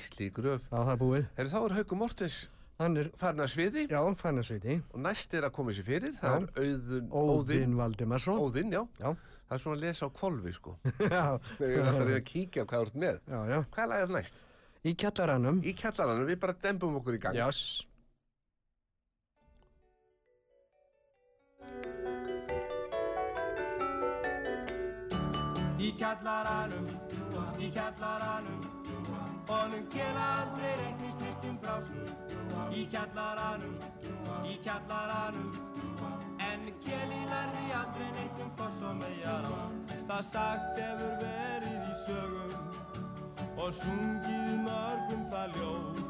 Gísli Gröf. Já, það er búið. Herri, þá er Hauku Mortens Hann er, farin að sviði já, fannarsviti. og næst er að koma sér fyrir. Það Já. er Auðun, Óðinn Valdimarsson. Óðinn, já. Já. Það er svona að lesa á kvolvi, sko. já, Þegar ég er alltaf að reyna að kíkja hvað þú ert með. já, já. Hvað er lagið næst? Í kjallaranum. Í kjallaranum, við bara dembum okkur í gang. Jás. Í kjallaranum, í kjallaranum Honum kela aldrei reiknist listum brásnum Í kjallaranum, í kjallaranum. En keli lærði aldrei neitt um koss og megar á Það sagt hefur verið í sögum Og sungið mörgum það ljóð.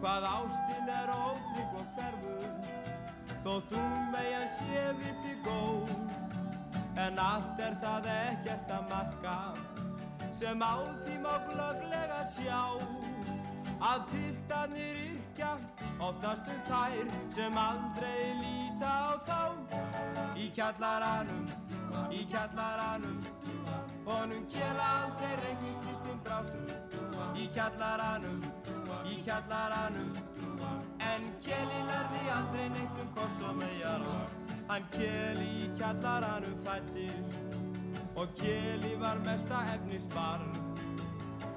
Hvað ástin er ótrygg og hverfur Þótt hún megin sé við þig góð. En allt er það ekkert að marka sem á því má glögglega sjá að piltarnir yrkja oftast um þær sem aldrei líta á þá. Í kjallaranum, í kjallaranum honum kjela aldrei reiknislistum brástum í kjallaranum, í kjallaranum en kjeli lærði aldrei neitt um koss og megar Hann Keli í kjallaranum fættist og Keli var mesta efnisbarn.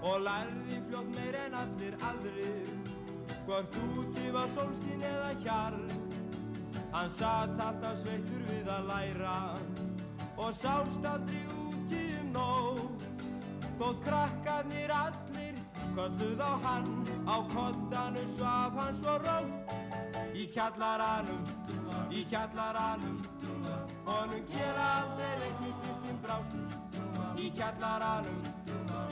Og lærði fljótt meir en allir aðrir hvort úti var sólskin eða hjar Hann satt alltaf sveittur við að læra og sást aldrei úti um nótt. Þótt krakkarnir allir kölluð á hann á kottanu svaf hann svo rótt. Í kjallaranum í kjallaranum honum gera aldrei reiknislistin brást. Í kjallaranum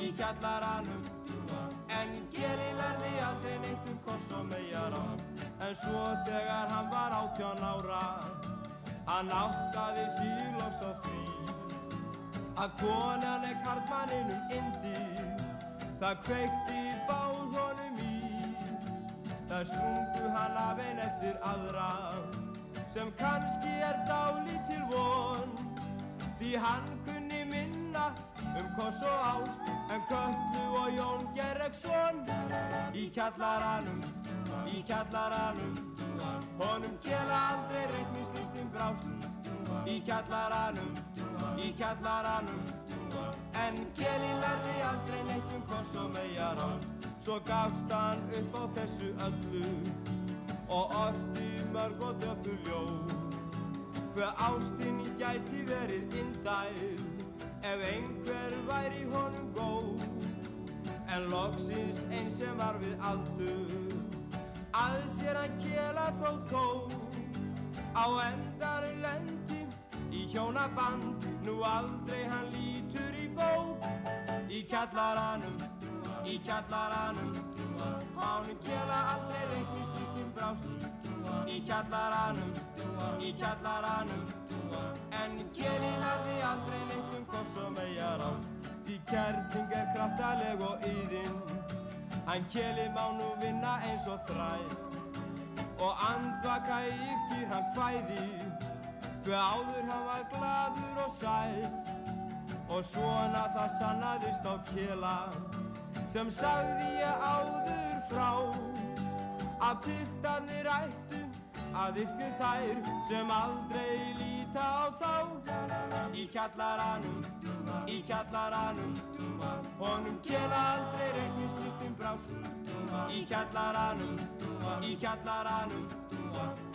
í kjallaranum. En geri verði aldrei neitt um koss og megar á en svo þegar hann var átjón ára hann áttaði sílóks á því að konan er karlmanninum indi það kveikti báð honum í. Það sprungu hann af einn eftir aðra sem kannski er dálítil von. Því hann kunni minna um koss og ást en Köllu og Jón Gerreksson í kjallaranum í kjallaranum honum kjela aldrei reiknislistin brást. Í kjallaranum í kjallaranum en kjeli lærði aldrei neitt um koss og megar ást svo gafst hann upp á þessu öllu og orti mörg og döppu ljóð. Hver ástin gæti verið indæl ef einhver væri honum góð. En loksins einn sem var við aldur að sér hann kjela þó tóð á endan lendi í hjónaband nú aldrei hann lítur í bók. Í kjallaranum í kjallaranum Mánum gera aldrei reiknislistin brást Í kjallaranum, í kjallaranum En kjeli lærði aldrei neitt um koss og megar ást Því kærting er kraftaleg og yðin Hann kjeli má nú vinna eins og þræð Og andvaka yrkir hann hvæði Hver áður hann var gladur og sæl Og svona það sannaðist á kjela sem sagði ég áður frá að piltarnir ættu að ykkur þær sem aldrei líta á þá. Í kjallaranum, í kjallaranum honum kjela aldrei reiknislistin brást. Í kjallaranum, í kjallaranum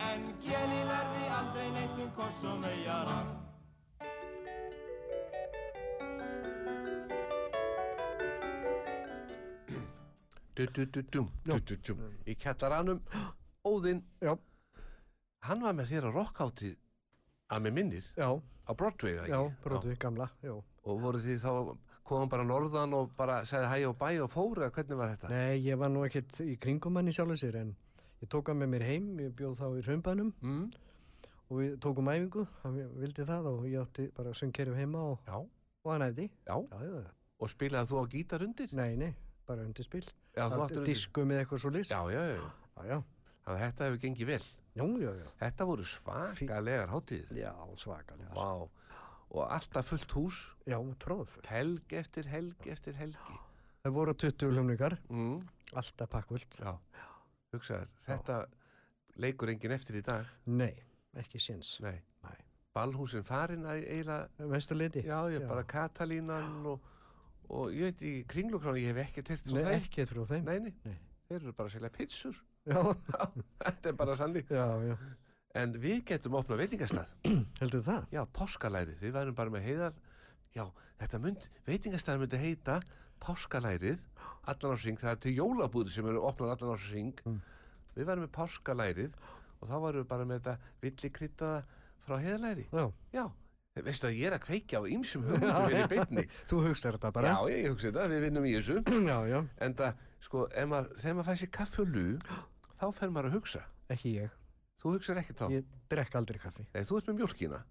en kjeli verði aldrei neitt um koss og megar á Du-du-du-dum, du-du-dum. Í kjallaranum, Óðinn, hann var með þér á rockháttið að með minnir já, á Broadway, eða já, ekki? brotu, gamla, já. Og voru því þá, komum bara norðan og bara segði hæ og bæ og fóra, hvernig var þetta? Nei, ég var nú ekkert í kringum hann í sjálfu sér en ég tók hann með mér heim, ég bjóð þá í Hraunbænum Mm, og við tókum æfingu, hann vildi það og ég átti bara að söngkerjum heima og, já, og hann ætti. já, Já, já, já. og spilaði þú á gítar undir? Nei, nei, bara undirspil. Já, þú áttir undir? Diskum eða eitthvað svo list. Já, já, já, Já, já, þannig að þetta hefur gengið vel. Já, já, já. Þetta voru svakalegar hátíðir. Já, svakalega. Vá, og alltaf fullt hús, Já, tróðfull. helg eftir helg eftir helgi. Það voru 20 hlumningar, mm, alltaf pakkvöld. já, hugsaður þetta leikur enginn eftir í dag Nei, ekki séns. nei, Nei. ballhúsin farin eiginlega Vesturleiti? já, ég bara Katalínan og, og ég veit í kringlukránu ég hef ekkert svo Nei, þeim ekkert frá þeim. nei, nei, Nei. þeir eru bara að selja pitsur Já, þetta er bara sannig já, já. en við getum opnað veitingastað Heldur það? já, páskalærið, við værum bara með heiðar. Já, þetta mynd, veitingastað myndi heita páskalærið allan ásring, það er til jólabúður sem eru opnað allan ásring Mm. við værum með páskalærið og þá varum við bara með þetta villikryttaða frá heiðalæri Já. já, veistu að ég er að kveikja á ýmsum hugmyndum fyrir beinni. Þú hugsaður þetta bara? já, ég, ég hugsa þetta, við vinnum í þessu. Já, já, en það, sko, maður, þegar maður fæ sér kaffi og lú þá fer maður að hugsa ekki ég. þú hugsar ekki þá, Ég drekk aldrei kaffi. nei, þú ert með mjólkina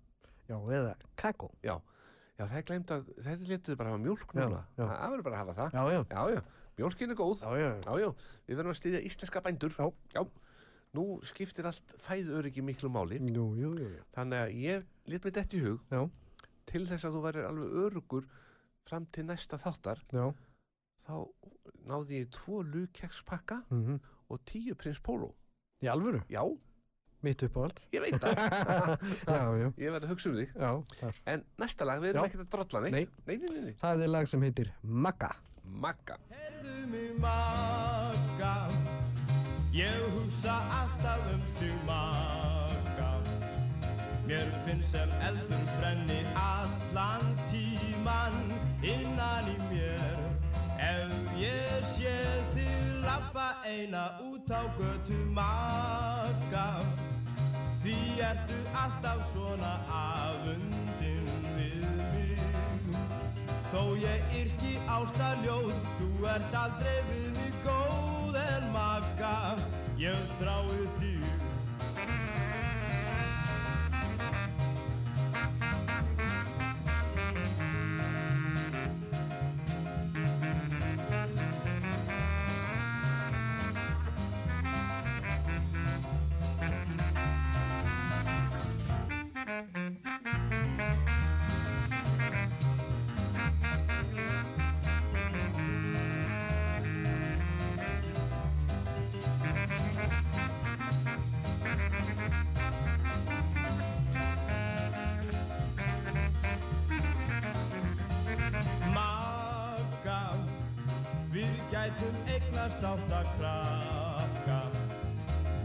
Já, eða kakó. Já, já það er glemt að þeir letuðu bara að hafa mjólk Já, núna. já. Það verður bara að hafa það. Já, já. Já, já, mjólkin er góð. Já, já. Já, já, við verðum að styðja íslenska bændur. Já. Nú skiptir allt fæðuröryggi miklu máli. Jú, jú, jú, jú. Þannig að ég lit mér dett í hug Já. til þess að þú værir alveg örugur fram til næsta þáttar. Já. Þá náði ég tvo lukekspakka Mm og tíu prins Pólo. Í alvöru? Já, Mitt upp á allt? ég veit það. Já, já. ég verði að hugsa um þig. Já. En næsta lag, við erum Já. ekkert að drolla neitt. Nei. Nei, nei, nei, nei. Það er lag sem heitir Magga. Magga. Heyrðu mig Magga Ég hugsa alltaf um þig Magga Mér finnst sem eldur brenni allan tíman innan í ég þig lappa eina út á götu Magga. Því ertu alltaf svona afundin við mig. Þó ég yrki ástaljóð, þú ert aldrei við mig góð en magga, ég þrái þig. Við gætum eignast átt að krakka.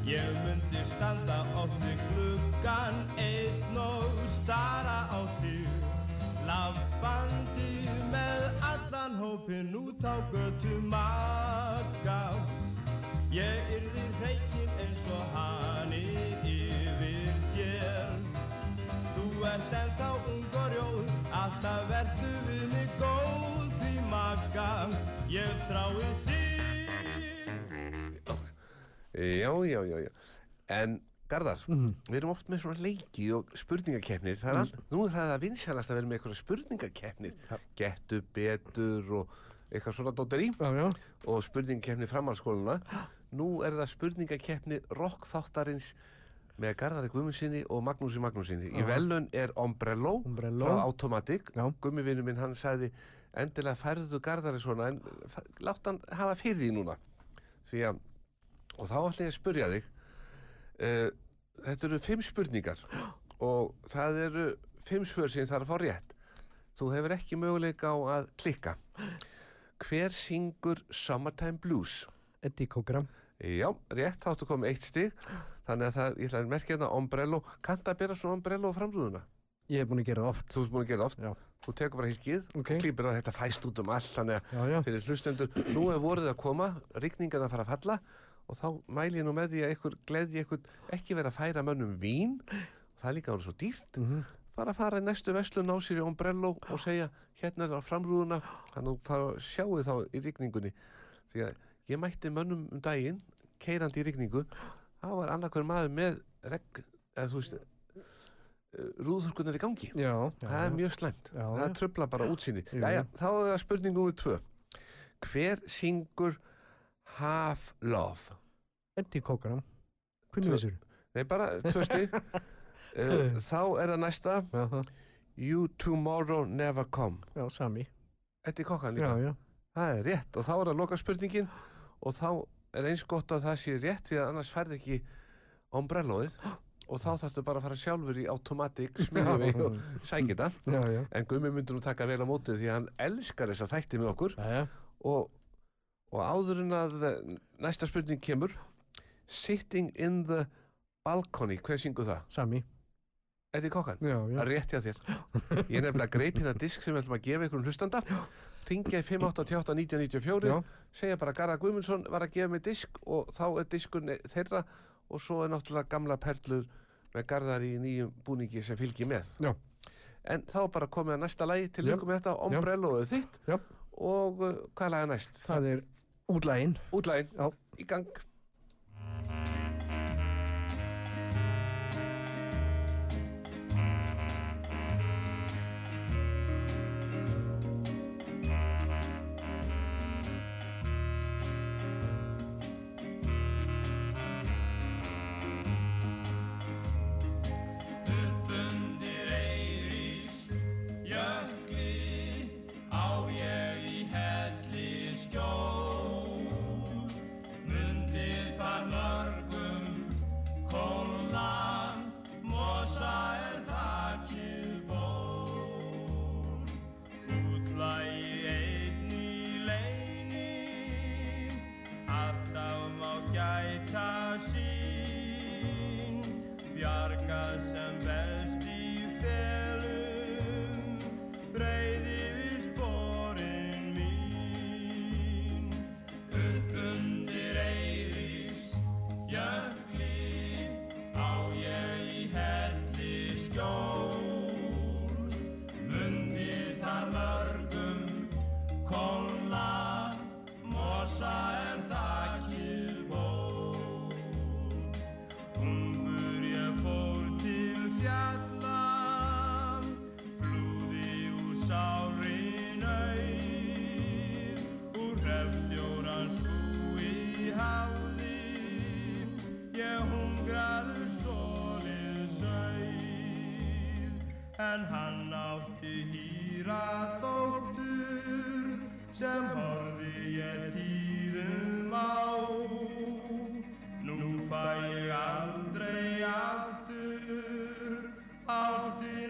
Ég myndi standa oft við gluggan einn og stara á þig. Laffandi með allan hópinn út á götu Magga. Ég yrði hreikinn eins og hani yfir þér. Þú ert ennþá ung og rjóð, alltaf verðu við mig góð því Magga, ég þrái þig. Já, já, já, já. En Garðar, Mhm. við erum oft með svona leiki og spurningakeppnir. Það er all, nú er það að vinsælast að vera með eitthvað spurningakeppnir. Já. Gettu betur og eitthvað svona dóttir í Já, já. og spurningakeppni framhaldsskóluna. Nú er það spurningakeppni rockþáttarins með Garðari Guðmundsinni og Magnúsi Magnúsinni. Í velun er Ombrello, Umbrello. frá Automatic. Já. Gummi vinnu minn hann sagði endilega færðu Garðari svona en látt hann hafa fyrir því núna. Því að, og þá ætla ég að spurja þig, uh, þetta eru fimm spurningar og það eru fimm svör sem þarf að fá rétt. Þú hefur ekki möguleika á að klikka. Hver syngur Summertime Blues? Eddie Cogram. Já, rétt, þá áttu komið eitt stig. Þannig að það, ég ætla að merkja hérna Ombrello. Kanntu að bera svona Ombrello á framrúðuna? Ég hef búin að gera það oft. Þú ert búin að gera það oft. Já. Þú tekur bara hilkið, Ok. klýpir að þetta fæst út um allt, þannig að fyrir hlustendur, nú er vorið að koma, rigningan að fara að falla og þá mæli ég nú með því að ykkur gleði ykkur ekki vera að færa mönnum vín. Og það er líka orðið svo dýrt. Mm bara að fara í næstu veslu, ná sér í ombrello og segja hérna er á framrúðuna. Þannig að fara að sjáu þá í rigningunni. Því að ég mætti mönnum um daginn keirandi í rigningu. Það var annarkver maður með regn, eða þú veist rúðurkunar í gangi. Já, já. það er mjög slæmt, Já, það tröfla bara útsýni Jæja, þá er það spurning númer tvö. Hver syngur Half Love Cogram. Hvernig vissur? nei bara tvö stig uh, þá er það næsta Já, það. You Tomorrow Never Come Já, sami. Er kokkan Já, líka já. Það er rétt og þá er að loka spurningin og þá er eins gott að það sé rétt því að annars færði ekki ombrellóið og þá þarfstu bara að fara sjálfur í automatic smiðjum og sækja þetta. En Gummi myndur nú taka vel á mótið því að hann elskar þessa þætti með okkur Já, já. og, og áður en að eh, næsta spurning kemur Sitting in the balcony, hver syngur það? Sami. Eddie Kokkan? Já, já. Það er rétt hjá þér. Ég er nefnilega greip hérna disk sem við ætlum að gefa ykkur hlustanda. Ringja í 588 1994, Já, segja bara Garðar Guðmundsson var að gefa mig disk og þá er diskur þeirra og svo er náttúrulega gamla perlur með Garðar í nýjum búningi sem fylgir með. Já. En þá er bara komið að næsta lagi til ykkur með þetta, Ombrelloðu þitt Já. og uh, hvað laga næst? það er útlægin. Útlægin, í gang. En hann átti hýra dóttur, sem horfi ég tíðum á. Nú fæ ég aldrei aftur ástina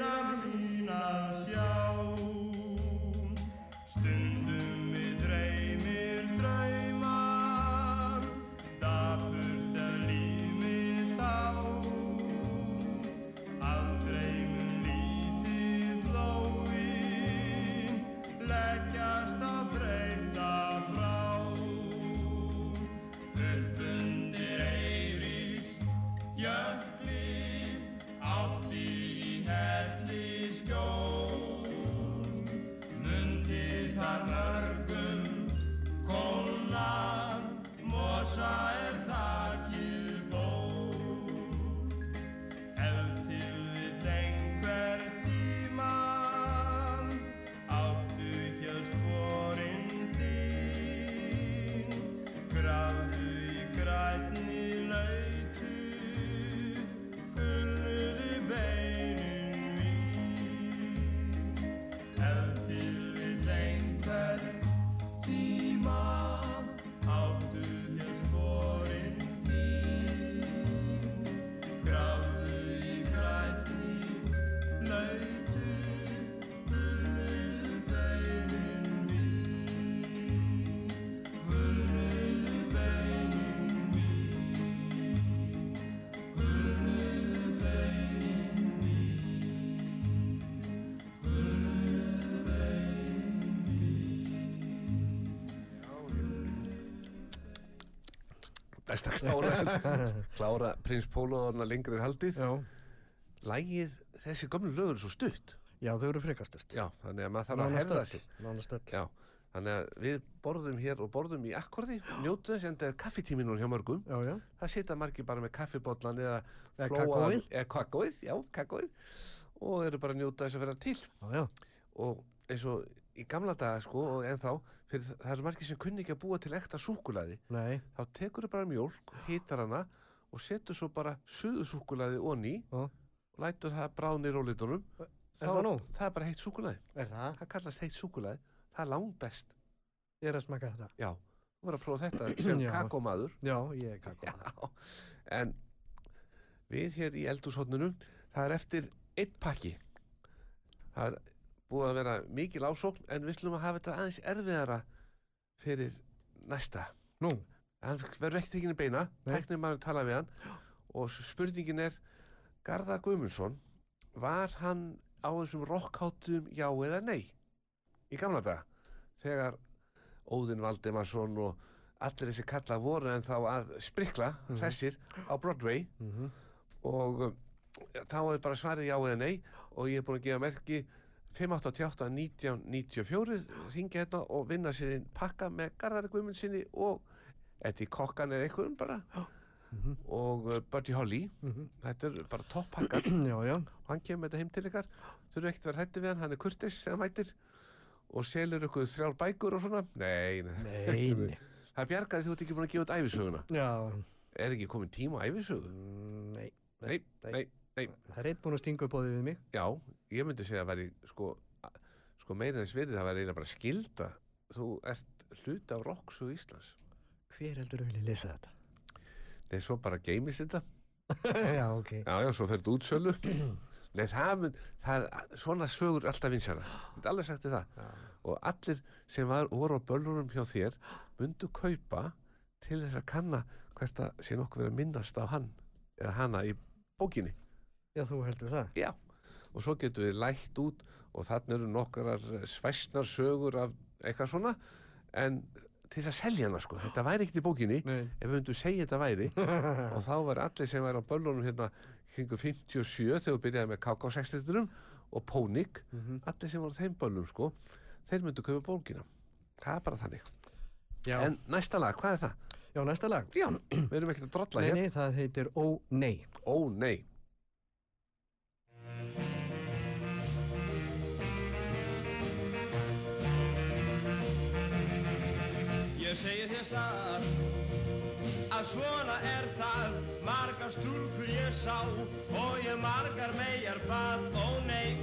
Best að klára, klára Prins Pólaðarna lengri haldið. já. Lægið, þessi gömlu lögur er svo stutt. Já, þau eru frekastört. Já, þannig að maður þarf að herða öll. Já, þannig að við borðum hér og borðum í akkordi, njótu þess enda kaffetími núna hjá mörgum. Já, já. Það sita margir bara með kaffibotlan eða kakóið. Eða kakóið, já, kakóið. Og eru bara að njóta þess að vera til. Já, já. Og eins og í gamla daga, sko, og ennþá, fyrir það eru margir sem kunni ekki að búa til ekta súkulaði. Nei. Þá tekur bara mjólk, hitar hana og setur svo bara suðu súkulaði onni og lætur það bránir rólitunum. Er það? Það er bara heitt súkulaði. Er það? Það kallast heitt súkulaði. Það er langt best. Ég er að smaka þetta. Já, þú voru að prófa þetta sem kakómaður. Já, ég er kakó. Já, en við hér í eldúshotnunum, það er eftir eitt pakki. Það er búið að vera mikil ásókn, en við slum að hafa þetta aðeins erfiðara fyrir næsta. Nú, Hann verður ekkert ekki beina, Nei. tæknir maður tala við hann og spurningin er, Garða Guðmundsson, var hann á þessum rockháttum já eða nei í gamla daga þegar Óðinn Valdemarsson og allir þessi kalla voru en þá að sprikla, Mhm. hressir á Broadway mm og um, þá er bara svarið já eða nei og ég er búin að gefa merki 588 1994 ringja hérna og vinna sér inn pakka með Garðari Guðmundsinni og Eddie Kokkan er einhverjum bara. Mhm. og uh, Buddy Holly. Þetta er bara topp pakkar já, já. og hann kemur með þetta heim til ykkar. Þurfu ekkert vera hætti við hann, hann er kurtis og selur ykkur þrjár bækur og svona. Nei, nei. Nei, nei. það er bjargaði þú ert ekki búin að gefa út æfisöguna Já, er ekki komin tíma á æfisögu mm, nei. nei, nei, nei Það er eitt búin að stinga upp á því við mig. Já, ég myndi segja að væri sko, sko meira þess virði það væri eiginlega bara skilda þú ert hluti af Rocksu Íslands Hver heldur að vilja lesa þetta? Nei, svo bara geimis þetta já, ok. Já, já, svo ferðu útsölu Nei, það, mun, það er svona sögur alltaf vinsara Þetta alveg sagt þér það Já. og allir sem var, voru á böllunum hjá þér myndu kaupa til þess að kanna hvert að sé nokkuð verið að minnast á hann eða hana í bókinni Já, þú heldur það. Já, og svo getur við lætt út og þannig eru nokkrar svæsnar sögur af eitthvað svona en til þess að selja hana sko, þetta væri ekkert í bókinni Nei. ef við myndum segja þetta væri og þá var allir sem væri á böllunum hérna kringu 57 þegar við byrjaði með KK6 og Pónik Mhm. allir sem voru á þeim böllum sko þeir myndu kaupa bókina það er bara þannig Já. en næsta lag, hvað er það? já, næsta lag. Já, við erum ekkert að drolla Nei, hér nei, það heitir Ó, nei. ó nei Ég segi þér satt að svona er það. Margar stúlkur ég sá og ég margar megar bað. Ó nei.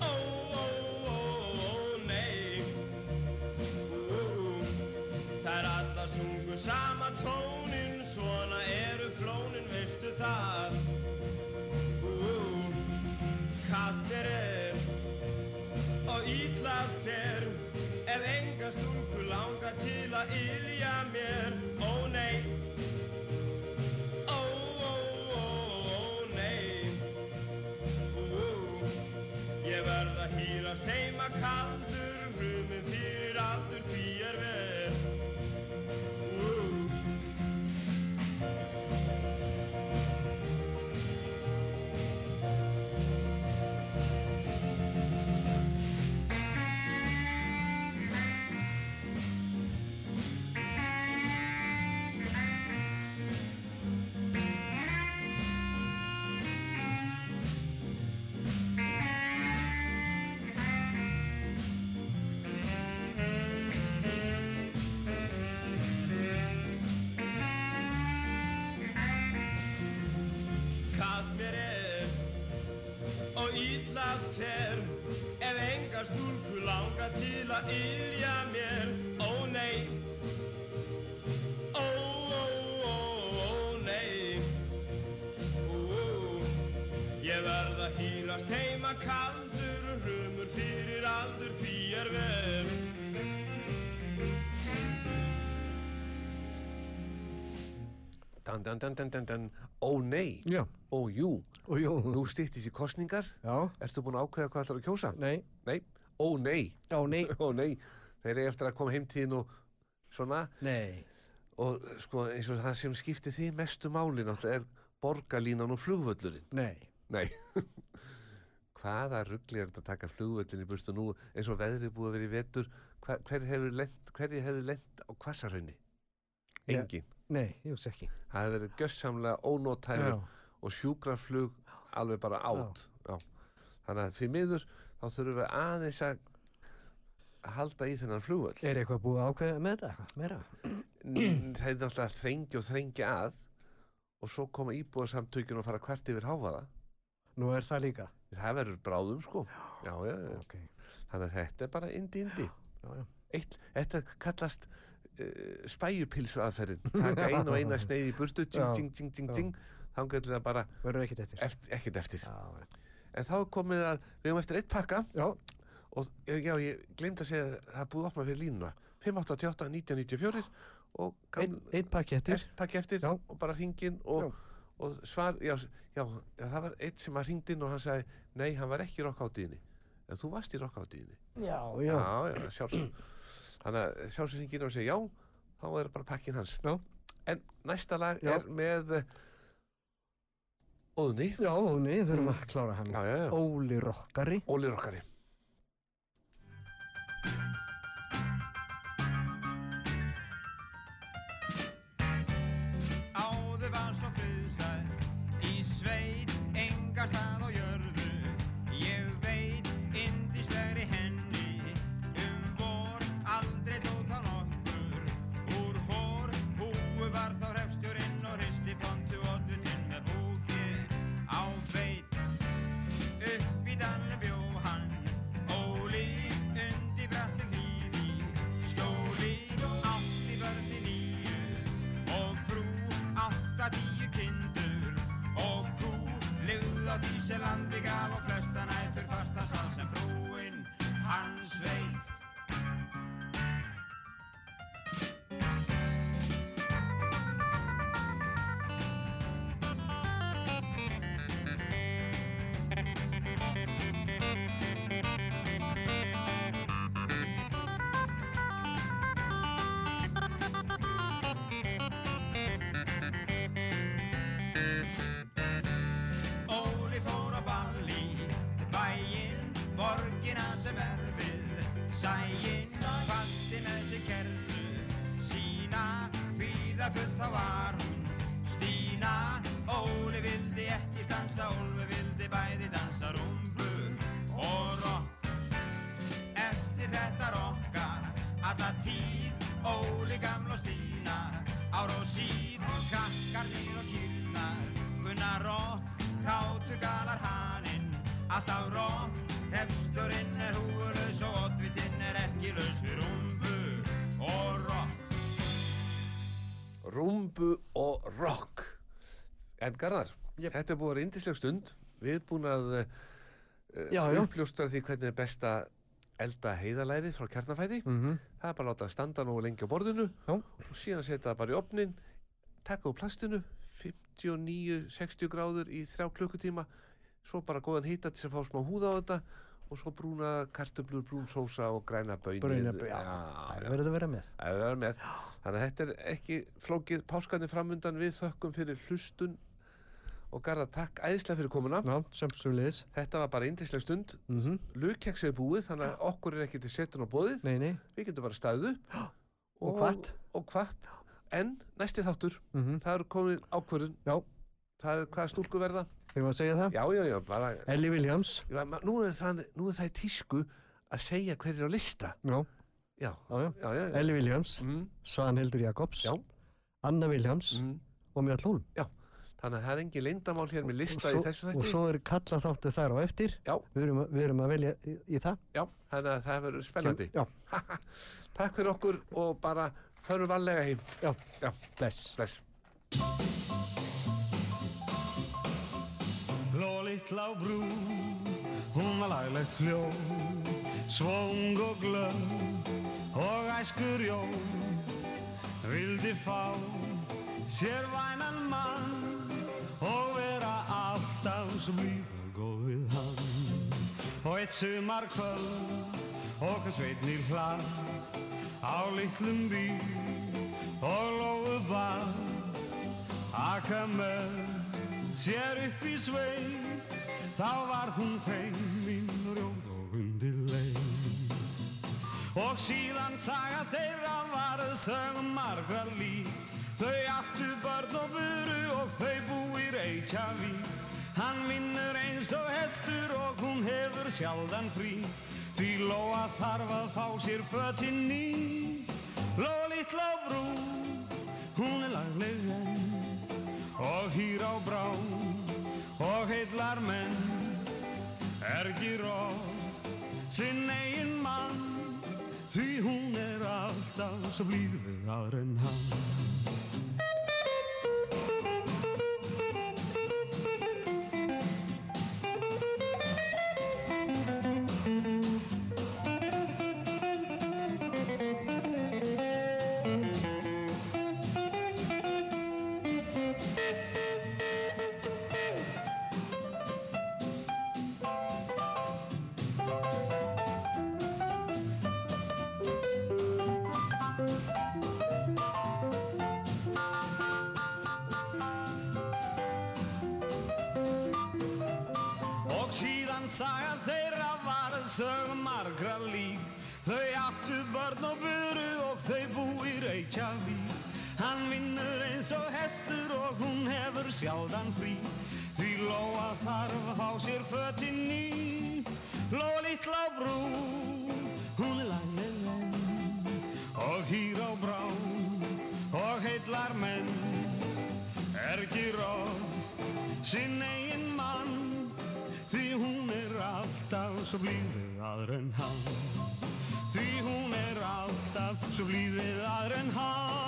Ó ó ó ó nei. Það er alla sungu sama tónin svona eru flónin veistu það? Kallt er er og ítla fer ef enga stúlku langa til að ylja mér. Ó nei. Ó ó ó ó nei. Ú, ég verð að hýrast heima kaldur kallt mér er og illa fer ef engar stúlku langa til að ylja mér ó nei ó ó ó ó nei ó, ó. ég verð að hýrast heima kaldur hrumur fyrir aldur því er vel dan, dan, dan, dan, dan, dan. ó nei, Já. Ó jú Og jú. nú stýttist í kostningar Já. ertu búin að ákveða hvað ætlar að kjósa? Nei. Nei, ó nei, Já, nei. ó nei þeir eru eftir að koma heimtíðin og svona Nei. og sko eins og það sem skiptir því mestu máli náttúrulega er borgarlínan og flugvöllurinn Nei. Nei Hvaða ruggli er þetta að taka flugvöllin í burtu nú eins og veðrið búið að vera í vetur hver, hver hefur lent, hverju hefur lent á kvassarhaunni? Ja. Engin Nei, ég veist ekki. Það hefur verið gjössamlega ónótæfur og sjúkraflug alveg bara átt. Þannig að því miður þá þurfum við aðeins að halda í þennan flugvöll. Er eitthvað búið að ákveða með þetta? Það er náttúrulega þrengi og þrengi að og svo koma íbúðarsamtökin og fara hvert yfir háfaða Nú er það líka. það verður bráðum sko. Já, já, já. Ok. þannig að þetta er bara indi indi. Eitt, þetta kallast uh, spæjupilsu aðferðin taka ein og eina sneið í burtu ting, ting, ting, ting, ting þá getur það bara Verður ekkert eftir. eftir, ekkert eftir Já, en þá komið að við höfum eftir eitt pakka já, og já, ég glemt að segja að það er búið að opna fyrir línuna 588 1994 og einn gaml, ein pakki eftir. eftir, pakki eftir Já. og bara hringin og, og svar, já, s- já, já, það var eitt sem var hringt inn og hann sagði, nei, hann var ekki í rockáttíðinni en þú varst í rockáttíðinni Já, já, já. já, sjálfsög þannig að sjálfsög hringin og segja, já, þá er bara pakkin hans Já. en næsta lag Já. er með Óðni Já, Óni, þurfum að klára hann. já, já, já, Óli Rokkari. Óli rockari sem er við. Sæinn, fatti með sig kertu sína, hvíða fullt þá var hún. Stína, Óli vildi ekki stansa, Ólfi vildi bæði dansa rúmbu Garðar, Jep. þetta er búið að vera yndisleg stund Við erum búin að uh, já. uppljóstra því hvernig er best að elda heiðalærið frá kjarnafæti Mm Það er bara að láta standa nógu lengi á borðinu Já. og síðan setja það bara í opnin taka úr plastinu 59-60 gráður í þrjá klukkutíma svo bara góðan hýta til að fá smá húða á þetta og svo brúna kartöblur, brún sósa og græna bönir það verður að vera með. Að vera með. Þannig að þetta er ekki flókið páskarnir framundan við þökkum fyrir hlustun og garða takk æðislega fyrir komuna. Já, sem sem liðis. Þetta var bara yndisleg stund. Mm -hmm. Lugkeks er búið, þannig að okkur er ekki til setun á bóðið. Nei, nei. Við getum bara staðið upp. Og. Og hvatt. En næsti þáttur, Mm -hmm. það eru komin ákvörðun. Já. Það er hvaða stúlku verða. Þegar maður að segja það. Já, já, já, bara... Ellie Williams. Já, ma- nú, er það, nú er það í tísku að segja hver er á lista. Já, Já, já, já. já, já. já. Ellie Williams. Mm, Svanhildur Jakobs. Já. Anna Williams. mm. Og Mjöll Hólm. Þannig að það er engin leyndamál hér með lista og í svo, þessu og þætti. svo er kalla þáttu þar á eftir. Já. Við erum, við erum að velja í, í það. Já, þannig að það verður spennandi. Já, Takk fyrir okkur og bara förum varlega heim. já. Já. Bless. Bless. Lólitt á brú, hún var laglegt fljó, svong og glöð og æskur jó. Vildi fá sér vænan mann og vera alltaf blíð og góð við hann. Og eitt sumar kvöld og hans veitnir hlað á litlum bíl. Og lóðu var Aka með sér upp í sveit Þá var hún feimin rjóð og undir leið Og síðan saga þeirra varð sögum margra líf Þau áttu börn og buru og þau búi Reykjavík. Hann vinnur eins og hestur og hún hefur sjaldan frí. Því Lóa þarf að fá sér fötin ný. Lóa litla brú, hún er lagleg enn. Og hýr á brá og heillar menn. Ergir of sinn eigin mann. Því hún er alltaf svo blíð við aðra en hann Þau áttu börn og buru og þau bú í Reykjavík. Hann vinnur eins og hestur og hún hefur sjaldan frí. Því Lóa þarf að fá sér fötin ný. Lóa litla brú, hún er lagleg enn Og hýr á brá og heillar menn. Er ekki ráð sinn eigin mann. Því hún er alltaf svo blíð við aðra en hann því hún er alltaf svo blíðið aðra en hann.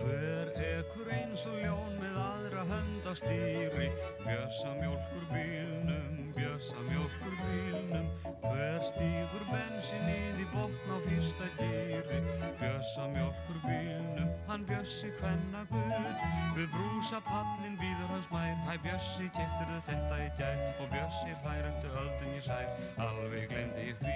Hver ekkur eins og ljón með aðra höndastýri, bjösa mjölkur bílnum, bjösa mjölkur bílnum, hver stýfur bensin inn í botn á fyrsta dýri, bjösa mjölkur bílnum, hann bjössi hvenna guð Við brúsa pallin býður hans mær. Hæ bjössi, keftirðu þetta í gær? Og bjössi hlær eftir öldun í sær. Alveg glemdi ég því.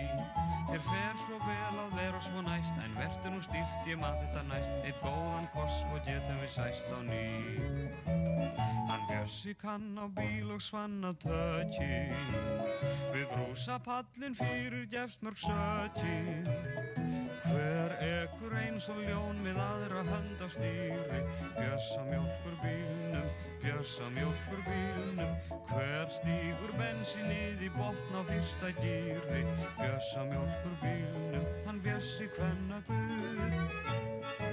Þér fer svo vel að vera svo næst En vertu nú stílt, ég maður þetta næst. Eitt góðan koss og getum við sæst á ný. Hann bjössi kann á bíl og svanna tökin. Við brúsa pallin fyrir gefst mörg sökin Hver ekkur eins og ljón með aðra hönd á stýri? Bjössa mjólkur bílnum, bjössa mjólkur bílnum. Hver stígur bensinnið í botn á fyrsta gýri Bjössa mjólkur bílnum, hann bjössi hvenna guð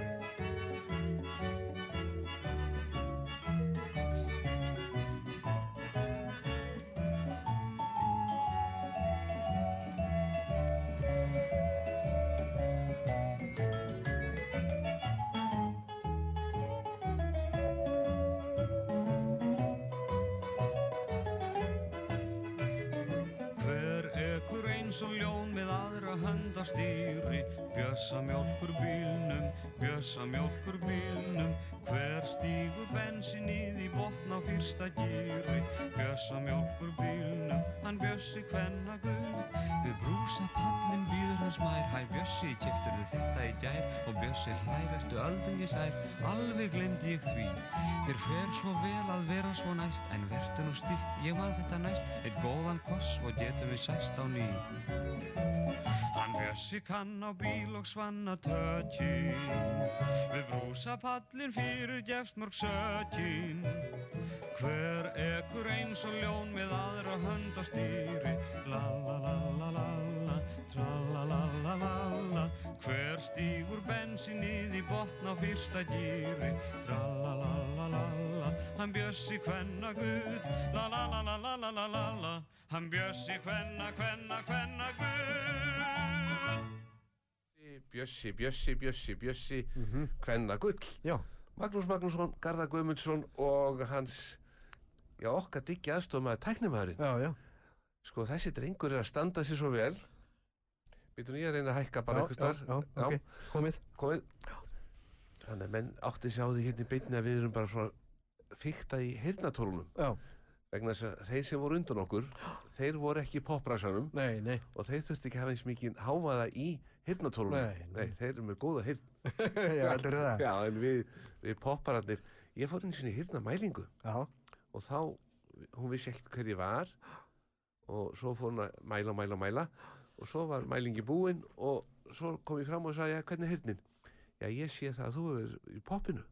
Good. Bjössa mjólkur bílnum, bjössa mjólkur bílnum. Hver stígur bensinnið í botn á fyrsta gýri Bjössa mjólkur bílnum, hann bjössi hvenna guð. Við brúsa pallin býður hans mær Hæ bjössi, keftirðu þetta í gær? Og bjössi hlær eftir öldun ég sær Alveg glemdi ég því. Þér fer svo vel að vera svo næst En vertu nú stilt, ég man þetta næst. Eitt góðan koss og getum við sæst á ný. Hann bjössi kann á bíl og og svanna tökin Við brúsapallin fyrir gefsmörg sökin Hver ekkur eins og ljón með aðra hönd á stýri Lalalalala, tralalalala Hver stýgur bensinnið í botn á fyrsta gýri Tralalalala, hann bjössi hvenna gud Lalalalalala, hann bjössi hvenna, hvenna, hvenna gud Bjössi, Bjössi, Bjössi, Bjössi, Mhm. hvenna gull. Já, Magnús Magnússon, Garðar Guðmundsson og hans, já okkar diggi aðstofmaður tæknumæðurinn. já, já. Sko þessi drengur er að standa sér svo vel. Býtum ég að reyna að hækka bara já, einhvers þar. Já, já, ok, komið. komið. Þannig að menn átti sig á því hérna í beinni að við erum bara svona fykta í heyrnatólunum. Já, Vegna þess að þeir sem voru undan okkur, þeir voru ekki í nei. og þeir þurfti ekki að hafa eins mikið hávaða í heyrnatólunum. Nei, nei. þeir eru með góða heyrn. já, heldur það. Já, en við, við poppararnir, ég fór einu sinni í heyrnamælingu Já, og þá, hún vissi ekkert hver ég var og svo fór hún að mæla, mæla, mæla og svo var mælingi búin og svo kom ég fram og sagði, já, hvernig er heyrnin? Já, ég sé það að þú hefur í poppinu.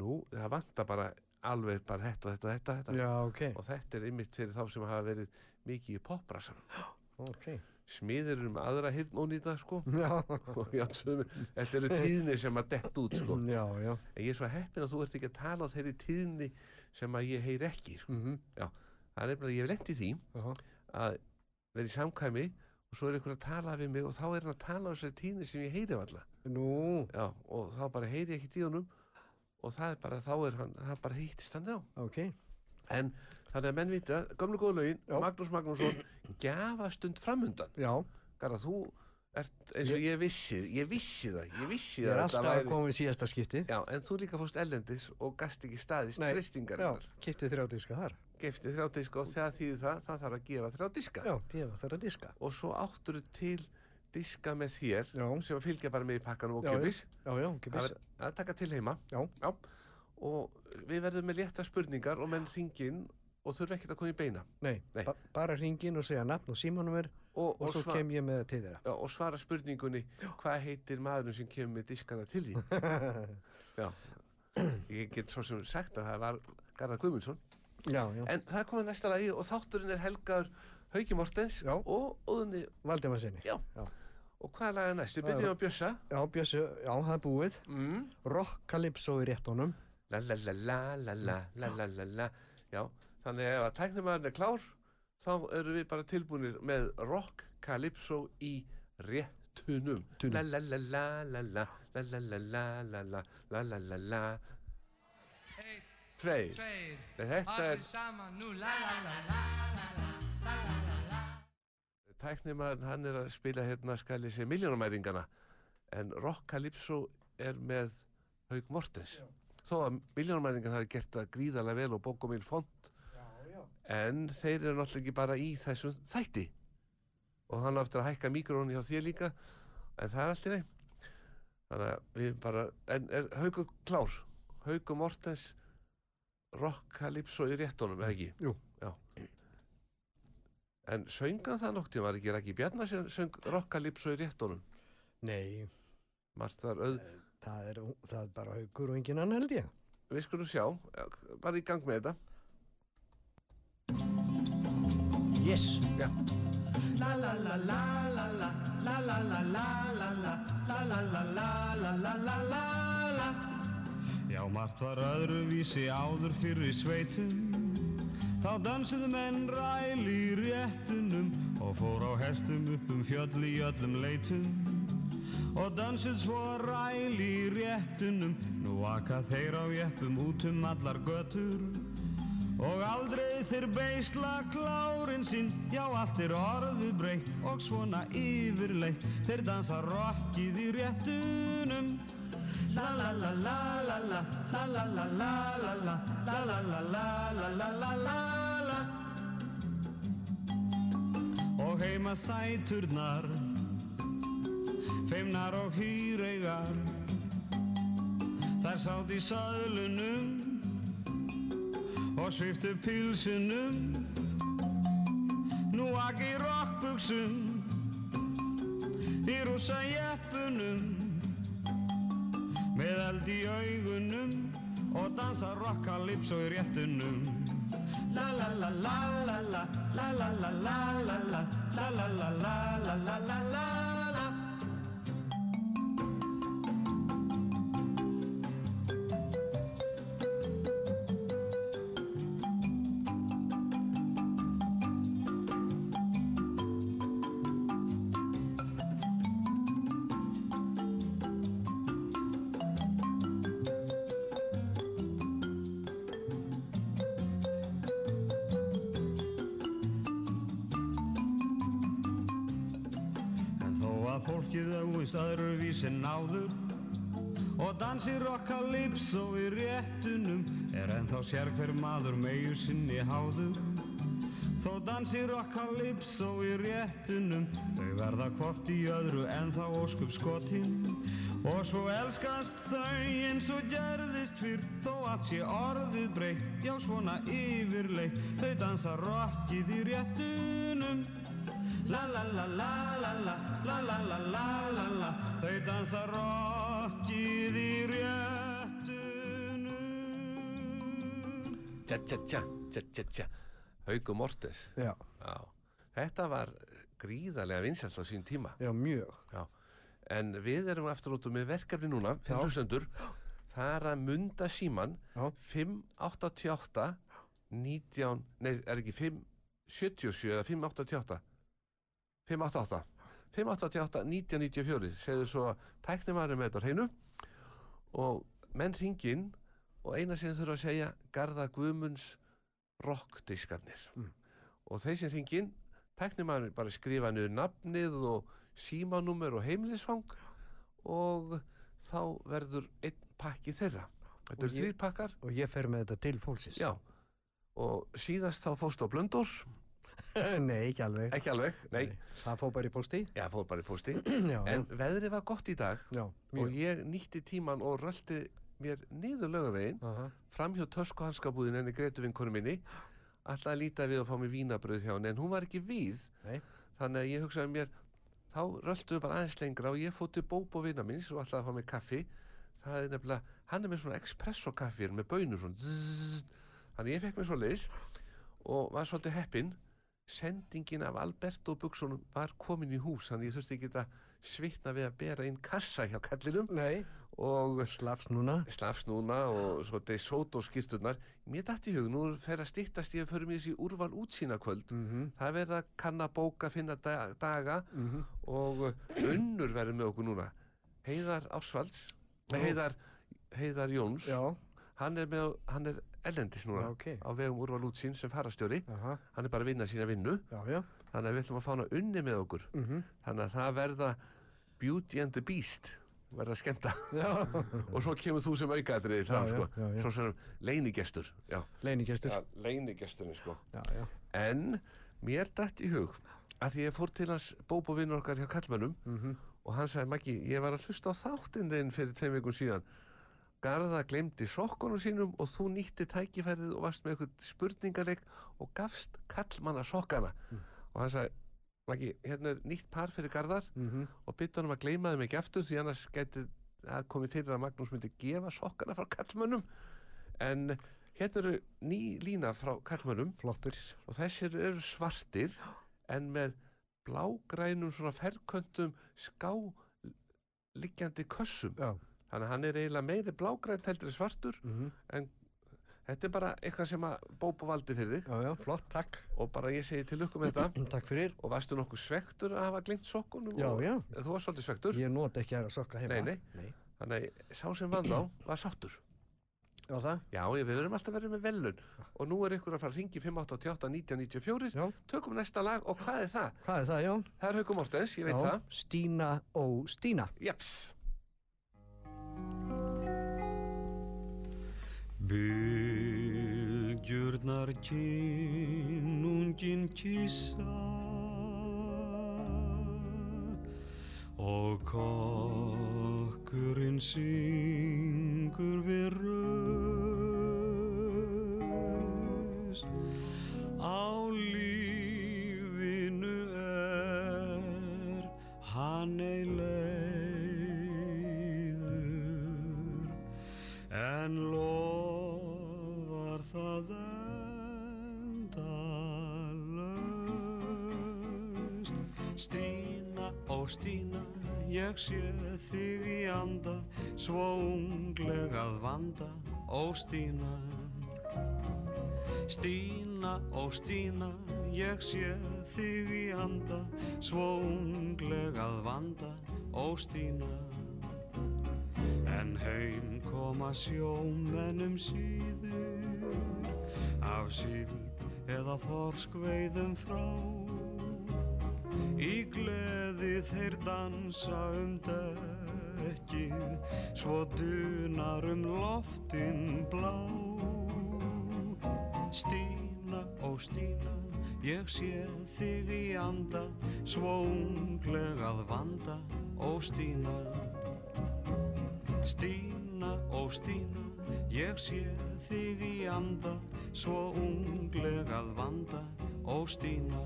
Nú, það vantar bara alveg bara þetta og þetta og þetta, þetta. já, ok. og þetta er einmitt fyrir þá sem hafa verið mikið í popbrasanum. ok. Smiðir með aðra hirn sko. Já, Og já, sömu, þetta eru tíðni sem að dett út, sko. já, já. En ég er svo heppin að þú ert ekki að tala á þeirri tíðni sem að ég heyr ekki, sko. Mm Það er nefnilega, ég hef lent í því já. að vera í samkvæmi og svo er einhver að tala við mig og þá er hann að tala á þessari tíðni sem ég heyri valla. Nú, Já, og þá bara heyri ég ekki tíðunum og það er bara, þá er hann, það bara hýttist hann á. ok. En þannig að menn vita, gamlu góðu lögin, Já. Magnús Magnússon, gjafastund framundan. Já, Garðar, þú ert eins og ég vissi, ég vissi það, ég vissi ég er það alltaf að koma við síðasta skiptið. Já, en þú líka fórst ellendis og gast ekki staðist freystingarinnar. kipptið þrjá diska þar. Geftið þrjá diska og þegar þýði það, það þarf að gefa þrjá diska. Já, ég þarf að diska. Og svo áttur til diska með þér Já. sem að fylgja bara með í pakkanum og kjöpis. Er að taka til heima. Já. Og við verðum með létta spurningar og menn ringin og þurfa ekkert að koma í beina. Nei, Nei. Ba bara ringin og segja nafn og símanúmer Og, og svo sva- kem ég með til þeirra. Já, og svara spurningunni hvað heitir maðurinn sem kemur með diskana til því já ég get svo sem sagt að það var Garðar Guðmundsson já, já. en það er komið næsta lagi og þátturinn er helgaður Hauki Mortens Já. og Óðunni Valdimar sinni. Já. Já. og hvað er lagið næst? Við er- byrjum að bjössa Já, Bjössi, já, það er búið. mm. Rock Calypso í réttunum. la la la la la la la la la la já, þannig ef að tæknumæðurinn er klár þá erum við bara tilbúinir með rock calypso í réttunum Tunum. la la la la la la la la la la la la la la la la Einn, tveir allir er saman nú la la la la la la la la la tæknumæðurinn hann er að spila hérna skal ég segja miljónumæringana en rock calypso er með Haug Mortens þó að miljónumæringan hafi gert það gríðarlega vel og Já, já. En þeir eru náttúrulega ekki bara í þessum þætti. Og hann á eftir að hækka mikrónu hjá þér líka. En það er allt í nei þannig að við bara en er Haugur klár? Haugur Mortens Rock Calypso í réttunum, eða ekki? Jú. Já. En söngan það noktið var ekki Raki Bjarnar sem söng Rock Calypso í réttunum? Nei, var auð það er, það er bara haugur og engin annar held ég. við skulum sjá, já, bara í gang með þetta Yes. Já, La la la la la la la la la la la la la la la la la la la la Já, margt var öðruvísi áður fyrir sveitum Þá dansuðu menn ræl í réttunum Og fór á hestum upp um fjöll í öllum leitum Og dansuð svo ræl í réttunum Nú aka þeir á jeppum út um allar götur Og aldrei þeir beisla klárin sinn Já, allt er orðu breytt og svona yfirleitt Þeir dansa rockið í réttunum La la la la la la la la la la la la la la la la la la la la og heima sæturnar feimnar og hýreigar þær sátt í söðlunum og sviftu pilsunum nú aki rockbuxum í rúsa jeppunum með eld í augunum og dansa rockalypso í réttunum La la la la la la la la la la la la la la la la la la fólkið auðvist öðruvís en áður. Og dansi rockalypso í réttunum Er ennþá sér hver maður meiu sinni háður. Þó dansi rockalypso í réttunum Þau verða hvort í öðru ennþá óskup skotin Og svo elskast þau eins og gerðist fyrr Þó allt sé orðið breytt, já svona yfirleitt. Þau dansa rockið í réttunum. La la la la tja tja tja tja tja tja Haugur Mortens Já. Já, þetta var gríðarlega vinsælt á sín tíma. Já, mjög. En við erum aftur út með verkefni núna, Já. fyrir hlustendur. Það er að munda síman Já. 588 19, nei, er ekki 577 eða 588 588 588 1994 segður svo að tæknimaður með þetta hreinu og menn ringinn og eina sem þurfa að segja Garða Guðmunds rockdiskarnir Mm. og þeir sem ringinn tæknimaður bara skrifa niður nafnið og símanúmer og heimilisfang og þá verður einn pakki þeirra. Þetta eru þrýr pakkar. Og ég fer með þetta til fólksins. já. Og síðast þá fórst á Blöndós Nei, ekki alveg. ekki alveg, nei, Það fór bara í pósti. já fór bara í pósti. Já, en veðrið var gott í dag. Já, og ég nýtti tíman og rölti mér niður lögavegin Aha. fram hjá töskuhanskabúðin enni greitu vinkonu minni alltaf að líta við og fá mér vínabröð hjá henni en hún var ekki við. Nei. þannig að ég hugsaði mér þá röltuðu bara aðeins lengra og ég fótt til Bóbo vinna minns og alltaf að fá mér kaffi. Það er nefnilega, hann er með svona espresso kaffi með bönur svona zzz, þannig ég fekk mér svo leis og var svolítið heppinn. Sendingin af Alberto Buksunum var komin í hús þannig ég þurfti ekki að svitna við að bera inn kassa hjá kallinum. Nei, og slafs núna. slafs núna og svo DeSoto skýrturnar mér dætt í hug, nú fer að styttast ég að förum í þessi úrval útsýna kvöld Mm -hmm. það er verið að kanna bóka, finna da daga. Mhm. og unnur verður með okkur núna. Heiðar Ásvalds. Heiðar, Heiðar Jóns. Já, hann er, er ellendis núna já, ok. á vegum úrval útsýn sem farastjóri Aha, hann er bara að vinna sína vinnu. Já, þannig að við ætlum að fá hana unni með okkur. Mm þannig að það verða Beauty and the Beast verða skemmta Já, og svo kemur þú sem aukaðriði fram Já, sko. já, já. svo sem leinigestur já, leinigestur. já leinigesturinn sko Já, já. en mér dætt í hug að því ég fór til hans bóbo vinnur okkar hjá kallmönnum Mm og hann sagði Maggi, ég var að hlusta á þáttinn þinn fyrir tveim vikum síðan Garða glemdi sokkunum sínum og þú nýtti tækifærið og varst með eitthvað spurningaleg og gafst kallmanna sokkana Mm. og hann sagði Maggi, hérna er nýtt par fyrir Garðar Mm og bytti honum að gleyma þeim ekki aftur því annars gæti að komið fyrir að Magnús myndi gefa sokkana frá kallmönnum en hérna eru ný lína frá kallmönnum Flottur. og þessir eru svartir en með blágrænum svona ferköntum ská liggjandi kössum. Já. þannig að hann er eiginlega meiri blágrænt heldur en svartur Mm þetta er bara eitthvað sem að Bóbo valdi fyrir þig Já, já, flott, takk. og bara ég segi til lukku með þetta Takk fyrir. og varstu nokkuð svektur að hafa glimt sokkunum Já, já. þú var svolítið svektur Ég nota ekki aðra sokka heima. Nei, nei. Nei. þannig að sá sem vann þá var sáttur Já, það? já, við verðum alltaf verið með velun og nú er ykkur að fara að ringi 588 1994 Já. tökum næsta lag og hvað er það? Hvað er það, Jón? Það er Haukum Mortens, ég veit já. það Stína og Stína. Jeps Bylgjurnar kinnungin kissa og kokkurinn syngur við raust. Á lífinu er hann ei leiður en lofar Stína og Stína ég sé þig í anda svo unglegað vanda ó Stína. Stína og Stína ég sé þig í anda svo unglegað vanda ó Stína. En heim koma sjómennum síður af síld eða þorskveiðum frá Í gleði þeir dansa um dekkið svo dunar um loftin blá Stína og Stína, ég sé þig í anda svo unglegað vanda ó Stína Stína og Stína, ég sé þig í anda, svo unglegað vanda, ó Stína.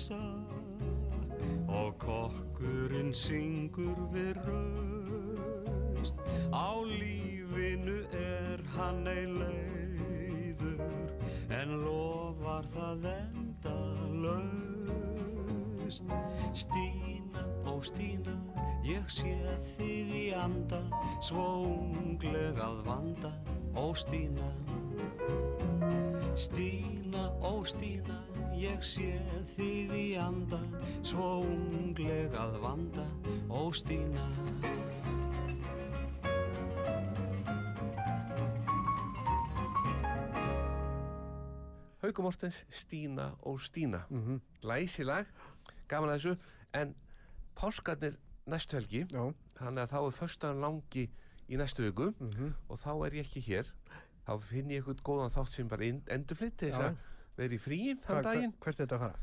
Kissa og kokkurinn syngur við raust. Á lífinu er hann ei leiður en lofar það enda laust. Stína og Stína, ég sé þig í anda, svo ungleg að vanda, ó Stína. Stína, ó Stína, ég sé þig í anda, svo ungleg að vanda, ó Stína. Hauku Mortens, Stína og Stína Mhm. Glæsilag, gaman að þessu En páskarnir næstu helgi Já. Þannig að þá er föstaðan langi í næstu viku Mhm. Og þá er ég ekki hér Þá finn ég eitthvað góðan þátt sem bara endurflytt til þess að vera í fríi Hva- þann daginn Hvert er þetta að fara?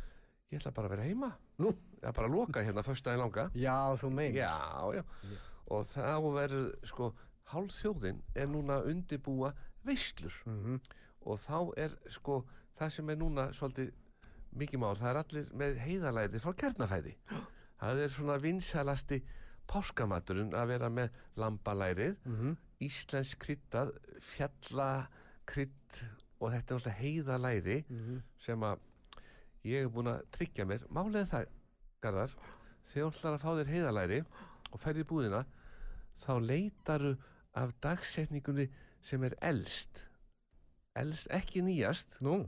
Ég ætla bara að vera heima Nú? Það er bara að loka hérna föstaðin langa Já, þú meina. Já, já Og þá verður, sko, hálf þjóðin er núna að undibúa veislur Mhm. og þá er sko það sem er núna svolítið mikið mál, það er allir með heiðalæri frá kjarnafæði það er svona vinsalasti páskamaturinn að vera með lambalærið Mhm. Íslensk kryddað fjallakrydd og þetta er náttúrulega heiðalæri Mhm. sem að ég er búin að tryggja mér er það, Garðar þegar þú ætlar að fá þér heiðalæri og ferði í búðina þá leitaru af dagsetningunni sem er elst elst, ekki nýjast Nú,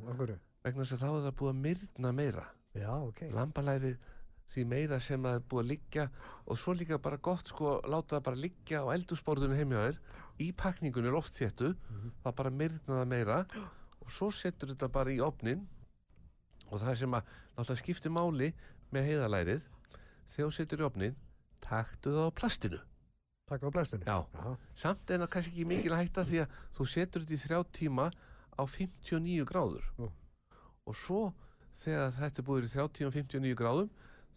vegna þess að þá er það búið að myrna meira Já, ok. lambalæri því meira sem það er búið að liggja og svo líka bara gott sko láta það bara liggja á eldursporðunum heimja þér í pakningunni er oft þéttu það bara myrna það meira og svo setur þetta bara í opnin og það sem að náttúrulega skiptir máli með heiðalærið þegar þú setur í opnin taktu það á plastinu Takk á blæstunni. Já. Já. samt er það kannski ekki mikil hætta því að þú setur þetta í þrjá tíma á 59 gráður Nú. og svo þegar þetta er búið í þrjá tíma á 59 gráðum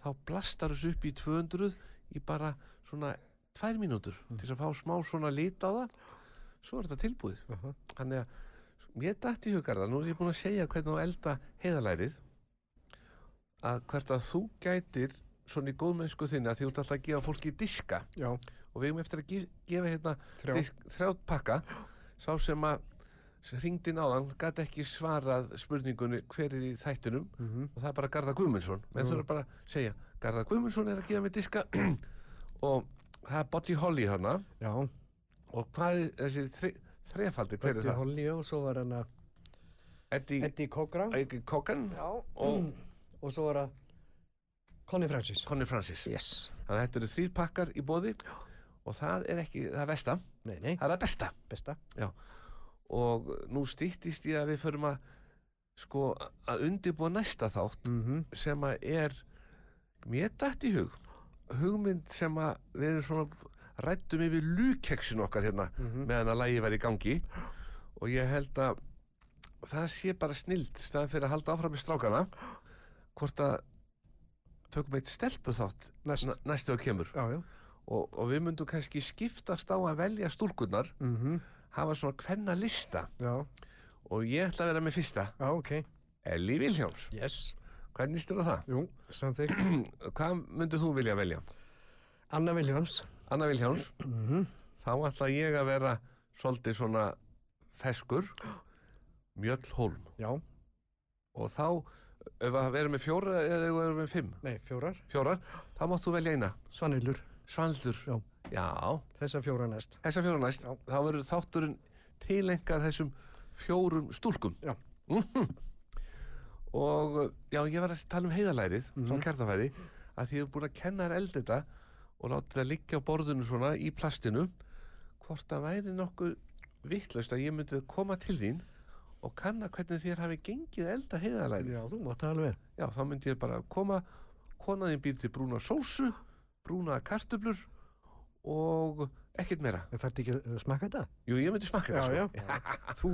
þá blastar þessu upp í 200 í bara svona tvær mínútur til þess að fá smá svona lit á það. Svo er þetta tilbúið. Aha. þannig að mér dætti í hugarða nú er ég búin að segja hvernig á elda heiðalærið að hvert að þú gætir svona í góðmennsku þinni að því þú ert alltaf að gefa fólki diska. Já. og við erum eftir að ge gefa hérna þrjá pakka. Sá sem að hringdi náðan gæti ekki svarað spurningunni hver er í þættinum Mhm. og það er bara Garðar Guðmundsson menn Mm. þú eru bara að segja Garðar Guðmundsson er að gefa mig diska og það er Buddy Holly hana Já. og hvað er þessi þre, þrefaldi, hver er Bötti það? Holly og svo var hann að Eddie, Já. og Og svo var það Connie Francis. Connie Francis Yes. þannig að þetta eru þrýr pakkar í bóði og það er ekki það besta, Nei, nei. það er það besta Besta. Og nú stýttist ég að við förum að sko að undirbúa næsta þátt Mhm. sem að er mér dætt í hug hugmynd sem að við erum svona rættum yfir lúkeksin okkar hérna Mhm. meðan að lægi væri í gangi og ég held að það sé bara snild staðan fyrir að halda áfram með strákana hvort að tökum eitt stelpu þátt Næst. næstu að kemur Já, já. og, og við myndum kannski skiptast á að velja stúlkurnar Mhm. Hafa svona hvenna lista Já. og ég ætla að vera með fyrsta Já, ok. Elli Vilhjáms, Yes. hvernig styrir það? Jú, samþykk. Hvað myndir þú vilja velja? Anna Viljáms. Anna Vilhjáms, Mhm. þá ætla ég að vera svolítið svona feskur Mjöll Hólm Já. og þá ef að vera með fjóra eða ef að vera með fimm Nei, fjórar. fjórar, þá máttu velja eina Svanillur. Svaldur, Já. Já Þessa fjóra næst. þessa fjóra næst, Já. þá verður þátturinn tilengað þessum fjórum stúlkum Já. Mhm. og já, ég var að tala um heiðalærið frá Mhm. kjarnafæði að því ég hef búin að kenna þér eld þetta og láta það liggja á borðinu svona í plastinu hvort það væri nokkuð vittlaust að ég myndi koma til þín og kanna hvernig þér hafi gengið að elda heiðalærið Já, þú mátt það alveg. já, þá myndi ég bara koma konaðin býr til brúna sósu brúna kartöblur og ekkert meira Það þarf ekki að smakka þetta? jú, ég myndi það já. sko Þú,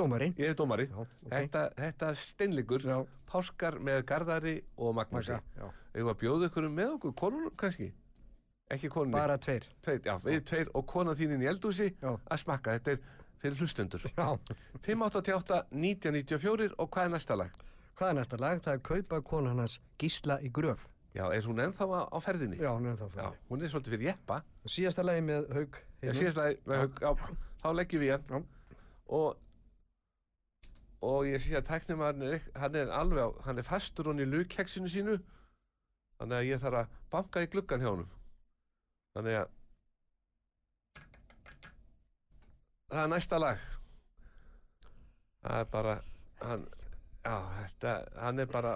dómarinn. ég er dómari Já, ok. þetta, þetta steinleikur Já. páskar með Garðari og Magnúsi. Eða að bjóða ykkur með okkur, konunum kannski? Ekki konunni? Bara tveir. Tveir, já, við tveir og kona þín inn í eldhúsi Já. að smakka. Þetta er fyrir hlustendur. Já. 588 1994 og hvað er næsta lag? Hvað er næsta lag? Það er Kaupa konan hans Gísla í gröf. Já, er hún ennþá á, á ferðinni? Já, hún er það Já, fyrir. hún er svolítið fyrir jeppa. Síðasta lagi með Haug. Já, síðastlega, já, þá leggjum við hann. Já. Og, og ég sé að tæknimaðurinn er, ekk- hann er alveg á, hann er fastur hann í lugkeksinu sínu. Þannig að ég þarf að banka í gluggan hjá honum. Þannig að það er næsta lag. Það er bara, hann, já, þetta, hann er bara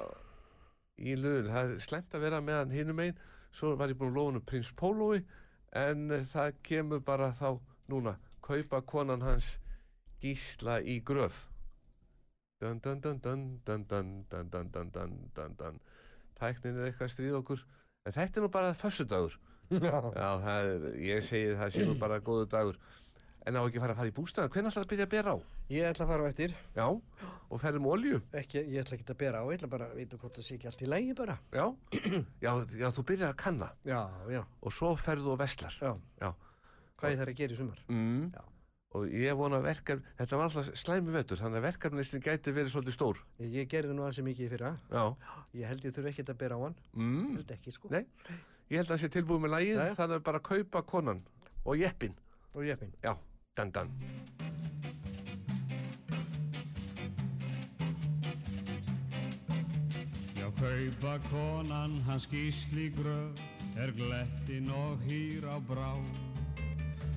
í lögun. Það er slemt að vera með hann hinum einn. Svo var ég búinn að um prins Pólói en eh, það kemur bara þá núna kaupa konan hans gísla í gröf dun dun dun dun dun dun dun dun dun dun dun dun tæknin er eitthvað að stríða okkur en þetta er nú bara fössudagur Já. já, það er, ég segi það sé nú bara góðu dagur en á ekki að fara að fara í bústæðan hvernig ætlar að byrja að bera á? Ég ætla að fara á eftir. Já, og ferðum olju Ekki, ég ætla ekki að bera á, ég ætla bara að vita hvort það sé ekki allt í lægi bara. já, já, já, þú byrjar að kanna Já, já, og svo ferðu og veslar já. Já. Hvað ég þarf að gera í sumar? mm. Já. og ég vona að verkefni þetta var alltaf slæmi vetur þannig að verkefnistin gæti verið svolítið stór Ég, ég gerði nú aðeins mikið fyrir það. já, Ég held og Og jeppin. já, dan dan Já, kaupa konan hans gísli gröf er glettin og hýr á brá.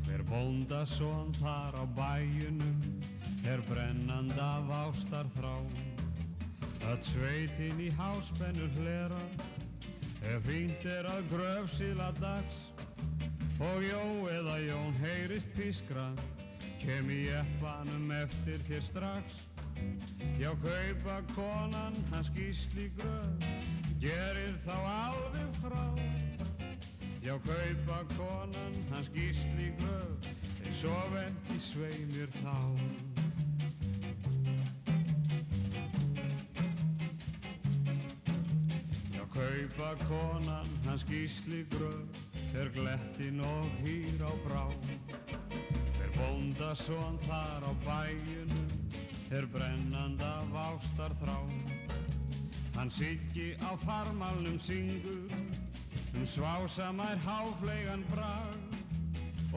Hver bóndasón þar á bæjunum er brennand af ástar þrá. Öll sveitin í háspennu hlera ef fínt er að gröf síla dags og jó eða jón heyrist pískra kem í eppanum eftir þér strax. Já, kaupa konan hans gísli gröf, gerir þá alveg frá. Já, kaupa konan hans gísli gröf, þeir sof ekki sveimir þá. Kaupa konan hans gísli gröf, þeir glettin og hýr á brá. Þeir bóndasón þar á bæjunum, er brennand af ástar þrá. Hann siggi á farmalnum syngur, um svásamær háfleigan brag.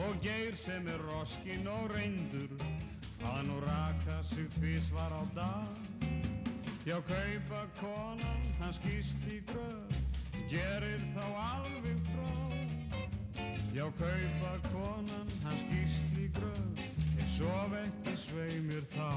Og geir sem er roskinn og reyndur, að nú raka sig tvísvar á dag. Já, kaupa konan hans gísli gröf, gerir þá alveg. Já, kaupa konan hans gísli gröf, er sof ekki sveimir þá.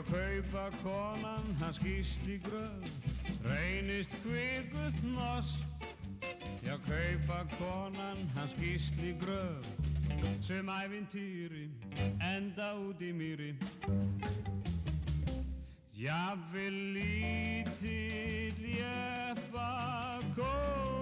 hjá kaupa konan, hann skýst í gröð, reynist kvikuð noss. Hjá kaupa konan, hann skýst í gröð, sem æfintýri, enda út í mýri. Jafnvel lítill jöfn að koma,